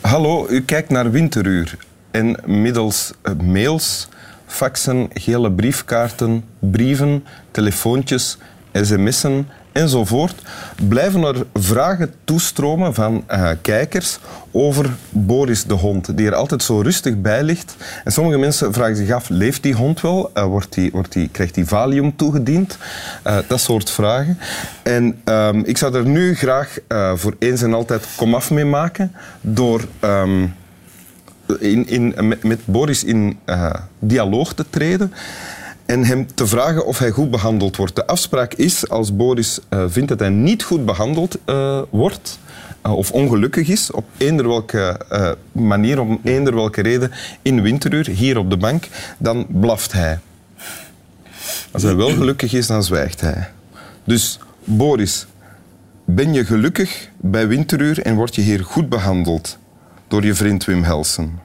Hallo, u kijkt naar Winteruur. En middels eh, mails, faxen, gele briefkaarten, brieven, telefoontjes, sms'en enzovoort blijven er vragen toestromen van eh, kijkers over Boris de hond, die er altijd zo rustig bij ligt. En sommige mensen vragen zich af, leeft die hond wel? Eh, wordt die, wordt die, krijgt die valium toegediend? Eh, dat soort vragen. En ehm, ik zou er nu graag voor eens en altijd komaf mee maken door... ehm, in, in, met, met Boris in dialoog te treden en hem te vragen of hij goed behandeld wordt. De afspraak is, als Boris eh, vindt dat hij niet goed behandeld eh, wordt, eh, of ongelukkig is, op eender welke manier, om eender welke reden, in winteruur, hier op de bank, dan blaft hij. Als hij wel gelukkig is, dan zwijgt hij. Dus Boris, ben je gelukkig bij winteruur en word je hier goed behandeld door je vriend Wim Helsen?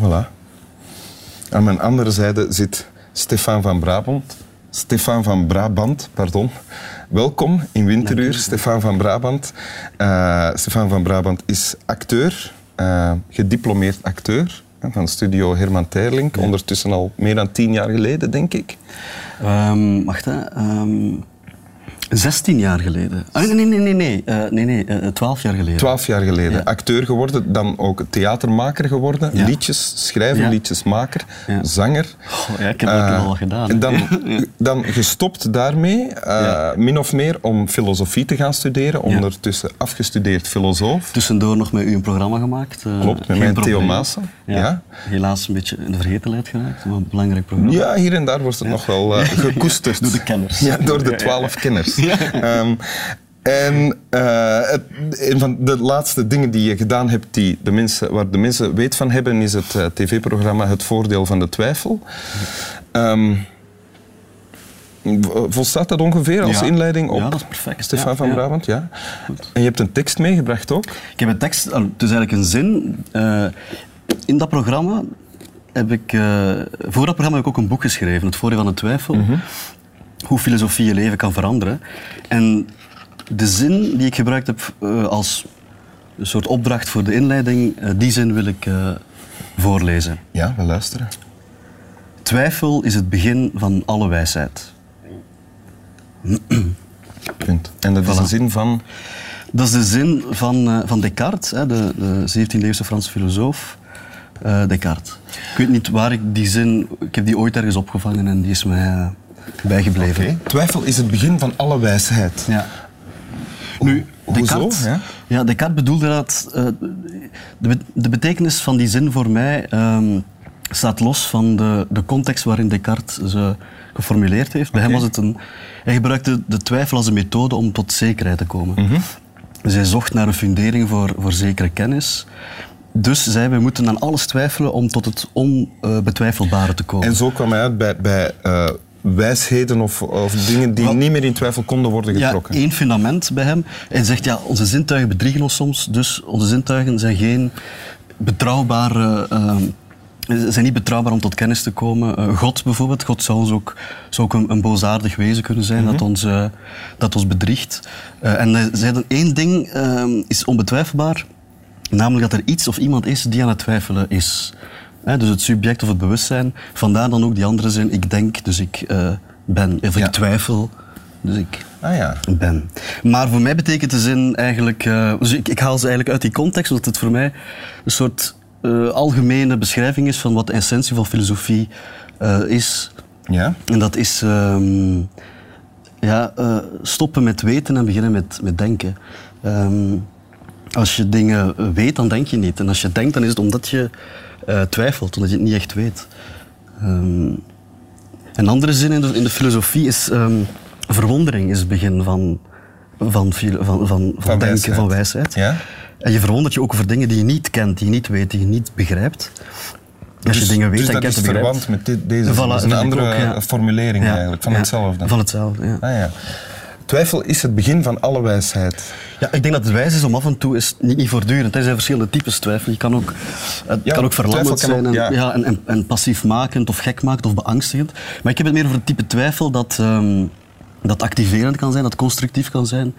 Voilà. Aan mijn andere zijde zit Stefan van Brabant. Stefan van Brabant, pardon. Welkom in Winteruur, Stefan van Brabant. Eh, Stefan van Brabant is acteur, eh, gediplomeerd acteur van studio Herman Terlink. Ondertussen al meer dan tien jaar geleden, denk ik. Ehm, wacht, hè. Ehm, 16 jaar geleden. Ah, nee, nee, nee, nee. nee. Eh, nee, nee eh, 12 jaar geleden. Twaalf jaar geleden. Ja. Acteur geworden, dan ook theatermaker geworden. Ja. Liedjes schrijven, Ja. liedjesmaker, zanger. Oh, ja, ik heb dat Eh, al gedaan. Dan, dan gestopt daarmee, eh, min of meer om filosofie te gaan studeren. Ondertussen afgestudeerd filosoof. Tussendoor nog met u een programma gemaakt. eh, Klopt, met mijn. Theo Maassen. Ja. Helaas een beetje in de vergetelheid geraakt, maar een belangrijk programma. Ja, hier en daar wordt het nog wel eh, gekoesterd. Door de kenners. Ja, door de twaalf kenners. Ehm, en eh, het, een van de laatste dingen die je gedaan hebt, die de mensen, waar de mensen weet van hebben, is het eh, tv-programma Het Voordeel van de Twijfel. Ehm, vo- volstaat dat ongeveer als Ja. inleiding op Ja, dat is perfect. Stefan Ja, van. Brabant? Ja. En je hebt een tekst meegebracht ook? Ik heb een tekst, het is eigenlijk een zin. eh, in dat programma heb ik, voor dat programma heb ik ook een boek geschreven, Het Voordeel van de Twijfel. Mhm. Hoe filosofie je leven kan veranderen. En de zin die ik gebruikt heb eh, als een soort opdracht voor de inleiding, eh, die zin wil ik eh, voorlezen. Ja, we luisteren. Twijfel is het begin van alle wijsheid. Punt. En dat is een zin van... Dat is de zin van, van Descartes, hè, de, de 17e-eeuwse Franse filosoof Descartes. Ik weet niet waar ik die zin... Ik heb die ooit ergens opgevangen en die is mij bijgebleven. Twijfel is het begin van alle wijsheid. Ja. Nu, Hoezo, Descartes, ja? ja? Descartes bedoelde dat... eh, de, de betekenis van die zin voor mij ehm, staat los van de, de context waarin Descartes ze geformuleerd heeft. Bij hem was het een... Hij gebruikte de twijfel als een methode om tot zekerheid te komen. Mhm. Dus hij zocht naar een fundering voor, voor zekere kennis. Dus zei, we moeten aan alles twijfelen om tot het onbetwijfelbare te komen. En zo kwam hij uit bij, bij eh, wijsheden of, of dingen die niet meer in twijfel konden worden Ja, getrokken. één fundament bij hem. Hij zegt, ja, onze zintuigen bedriegen ons soms, dus onze zintuigen zijn geen betrouwbare... ehm, zijn niet betrouwbaar om tot kennis te komen. Eh, God bijvoorbeeld, God zou, ons ook, zou ook een, een boosaardig wezen kunnen zijn dat, ons, eh, dat ons bedriegt. Eh, en hij zei dat één ding is onbetwijfelbaar, namelijk dat er iets of iemand is die aan het twijfelen is. Hè, dus het subject of het bewustzijn. Vandaar dan ook die andere zin, ik denk, dus ik eh, ben. Of ik twijfel, dus ik Ah ja. ben. Maar voor mij betekent de zin eigenlijk... eh, dus ik, ik haal ze eigenlijk uit die context, omdat het voor mij een soort eh, algemene beschrijving is van wat de essentie van filosofie is. Ja? En dat is ehm, ja, stoppen met weten en beginnen met, met denken. Ehm, als je dingen weet, dan denk je niet. En als je denkt, dan is het omdat je eh, twijfelt, omdat je het niet echt weet. Ehm, een andere zin in de, in de filosofie is ehm, verwondering is het begin van, van, van, van, van, Van denken, wijsheid. van wijsheid. Ja? En je verwondert je ook over dingen die je niet kent, die je niet weet, die je niet begrijpt. Als je dingen weet, dus dan dat kent is je begrijpt. verwant met dit, deze. Voilà, dat is een andere ook, ja. formulering Ja. eigenlijk, van hetzelfde. Van hetzelfde, ja. Ah, ja. Twijfel is het begin van alle wijsheid. Ja, ik denk dat het wijs is om af en toe, is niet, niet voortdurend. Er zijn verschillende types twijfel. Je kan ook, het Ja, kan ook verlammend zijn en, ja. ja. en, en, en passiefmakend of gekmakend of beangstigend. Maar ik heb het meer over het type twijfel dat, ehm, dat activerend kan zijn, dat constructief kan zijn,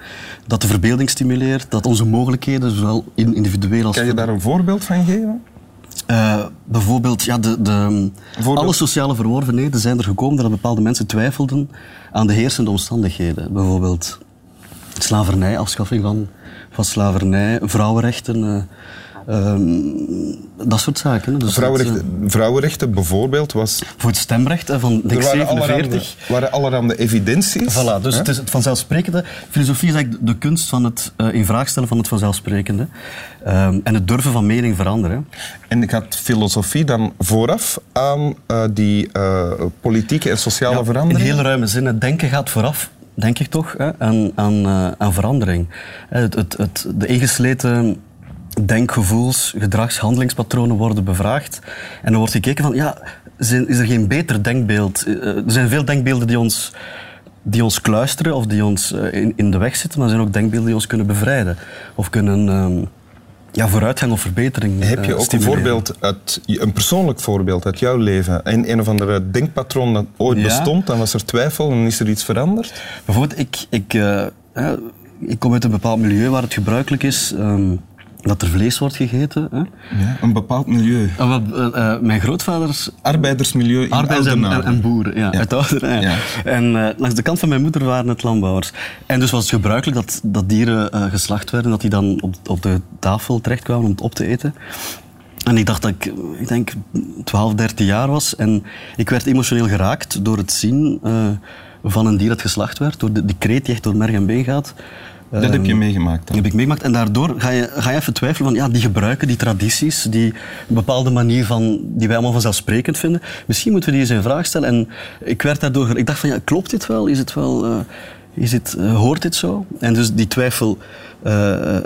dat de verbeelding stimuleert, dat onze mogelijkheden, zowel in- individueel als... Kan je daar een voorbeeld van geven? Eh, bijvoorbeeld, ja, de, de, alle sociale verworvenheden zijn er gekomen dat bepaalde mensen twijfelden aan de heersende omstandigheden. Bijvoorbeeld slavernij, afschaffing van, van slavernij, vrouwenrechten, eh, ehm, dat soort zaken. Dus dat, Vrouwenrechten, bijvoorbeeld was... eh, voor het stemrecht van denk Er waren allerhande, 47. waren allerhande evidenties. Voilà, dus hè? het is het vanzelfsprekende. Filosofie is eigenlijk de kunst van het uh, in vraag stellen van het vanzelfsprekende. Um, en het durven van mening veranderen. En gaat filosofie dan vooraf aan uh, die uh, politieke en sociale ja, verandering? In hele ruime zin. Het denken gaat vooraf, denk ik toch, hè, aan, aan, aan verandering. Het, het, het, de ingesleten denkgevoels, gedrags, handelingspatronen worden bevraagd. En dan wordt gekeken van, ja, is er geen beter denkbeeld? Eh, Er zijn veel denkbeelden die ons die ons kluisteren of die ons in, in de weg zitten, maar er zijn ook denkbeelden die ons kunnen bevrijden of kunnen um, ja, vooruitgang of verbetering Heb je ook een voorbeeld uit, een persoonlijk voorbeeld uit jouw leven? In een of andere denkpatroon dat ooit Ja. bestond, dan was er twijfel en is er iets veranderd? Bijvoorbeeld, ik, ik, uh, ik kom uit een bepaald milieu waar het gebruikelijk is um, dat er vlees wordt gegeten. Hè? Ja, een bepaald milieu. Uh, uh, mijn grootvaders... Arbeidersmilieu in Arbeiders en, en, en, boeren, ja. Ja. Uit Oudenaarde. Ja. En uh, langs de kant van mijn moeder waren het landbouwers. En dus was het gebruikelijk dat, dat dieren geslacht werden, dat die dan op, op de tafel terechtkwamen om het op te eten. En ik dacht dat ik, ik denk, 12, 13 jaar was. En ik werd emotioneel geraakt door het zien van een dier dat geslacht werd. Door de, die kreet die echt door merg en been gaat. Dat heb je meegemaakt dan? heb ik meegemaakt. En daardoor ga je, ga je even twijfelen van, ja, die gebruiken, die tradities, die een bepaalde manier van, die wij allemaal vanzelfsprekend vinden. Misschien moeten we die eens in vraag stellen. En ik werd daardoor, ik dacht van, ja, klopt dit wel? Is het wel, uh, is het, uh, hoort dit zo? En dus die twijfel uh,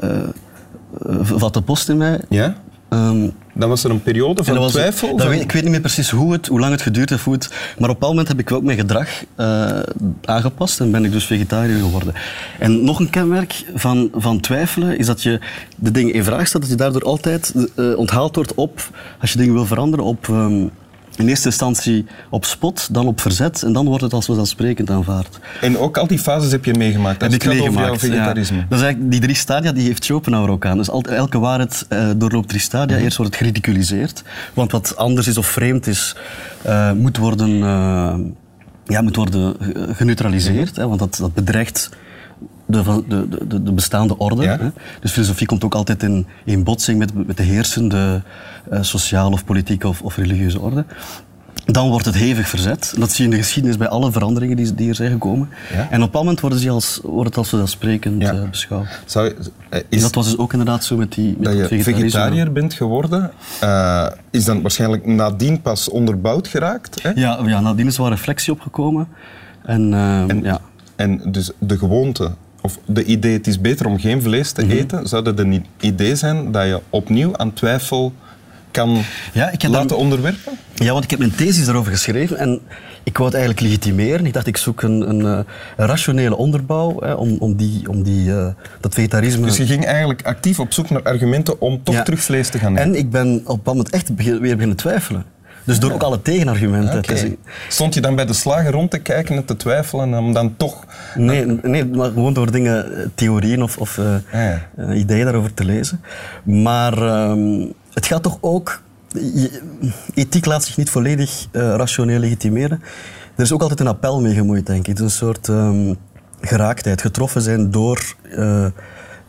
vat de post in mij. Ja? Um, dan was er een periode van twijfel? Weet, ik weet niet meer precies hoe, het, hoe lang het geduurd heeft. Hoe het, maar op een bepaald moment heb ik ook mijn gedrag uh, aangepast en ben ik dus vegetariër geworden. En nog een kenmerk van, van twijfelen is dat je de dingen in vraag stelt, dat je daardoor altijd uh, onthaald wordt op, als je dingen wil veranderen, op um, in eerste instantie op spot, dan op verzet en dan wordt het als vanzelfsprekend aanvaard. En ook al die fases heb je meegemaakt? Heb ik meegemaakt, vegetarisme? Ja. Dat is eigenlijk, die drie stadia die heeft Schopenhauer ook aan. Dus elke waarheid uh, doorloopt drie stadia. Eerst wordt het geridiculiseerd, want wat anders is of vreemd is, uh, moet worden, uh, ja, moet worden geneutraliseerd, hè, want dat, dat bedreigt de, de, de, de, bestaande orde. Ja. Hè. Dus filosofie komt ook altijd in, in botsing met, met de heersende uh, sociale of politieke of, of, religieuze orde. Dan wordt het hevig verzet. Dat zie je in de geschiedenis bij alle veranderingen die, die er zijn gekomen. Ja. En op een bepaald moment wordt, ze als, wordt het als vanzelfsprekend ja. uh, beschouwd. Zou, uh, is, en dat was dus ook inderdaad zo met die met Dat je vegetariër bent geworden, is dan waarschijnlijk nadien pas onderbouwd geraakt? Hè? Ja, ja, nadien is er wel reflectie opgekomen. En, en, ja. en dus de gewoonte of de idee, het is beter om geen vlees te mm -hmm. eten, zou dat een idee zijn dat je opnieuw aan twijfel kan ja, ik laten dan, onderwerpen? Ja, want ik heb mijn thesis daarover geschreven en ik wou het eigenlijk legitimeren. Ik dacht, ik zoek een, een, een rationele onderbouw hè, om, om, die, om die, uh, dat vegetarisme... Dus je ging eigenlijk actief op zoek naar argumenten om toch ja. terug vlees te gaan eten? En ik ben op dat moment echt weer beginnen twijfelen. Dus door ook alle tegenargumenten okay. Stond je dan bij de slager rond te kijken en te twijfelen om dan toch... Nee, nee maar gewoon door dingen, theorieën of, of uh, ah, ja. uh, ideeën daarover te lezen. Maar uh, het gaat toch ook... Ethiek laat zich niet volledig uh, rationeel legitimeren. Er is ook altijd een appel mee gemoeid, denk ik. Het is een soort um, geraaktheid, getroffen zijn door uh,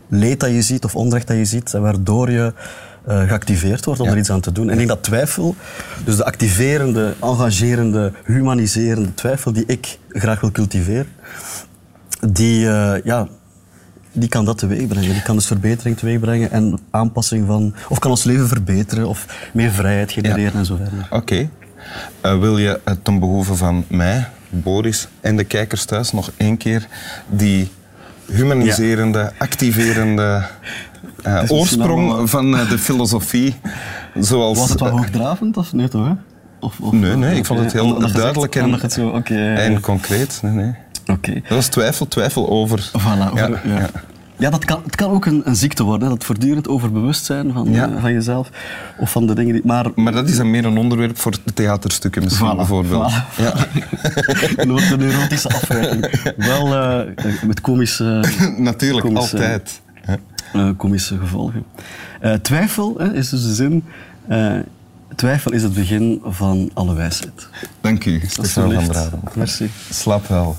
leed dat je ziet of onrecht dat je ziet, waardoor je uh, geactiveerd wordt om Ja. er iets aan te doen. En ik denk dat twijfel, dus de activerende, engagerende, humaniserende twijfel die ik graag wil cultiveren, die, uh, ja, die kan dat teweeg brengen. Die kan dus verbetering teweeg brengen en aanpassing van... Of kan ons leven verbeteren of meer vrijheid genereren Ja. en zo verder. Oké. Uh, wil je ten behoeve van mij, Boris en de kijkers thuis nog één keer die humaniserende, activerende uh, misschien oorsprong van uh, de filosofie Zoals, Was het wel hoogdravend of toch? Hè? Of, of, Nee, nee, ik vond het heel duidelijk en- het zo, en concreet. Nee, nee. Oké. Dat was twijfel, twijfel over. Voilà, Ja, over- ja. ja. Ja, dat kan, het kan ook een, een ziekte worden, hè, dat voortdurend overbewust zijn van, Ja. eh, van jezelf of van de dingen die. Maar Maar dat is dan meer een onderwerp voor theaterstukken misschien, Voilà, bijvoorbeeld. voilà. Ja. dan wordt een neurotische afwijking. Wel eh, met komische, Natuurlijk, Komische- altijd. Eh, komische gevolgen. Eh, twijfel hè, is dus de zin. eh, twijfel is het begin van alle wijsheid. Dank u, Stefan van. Draden. Merci. Slaap wel.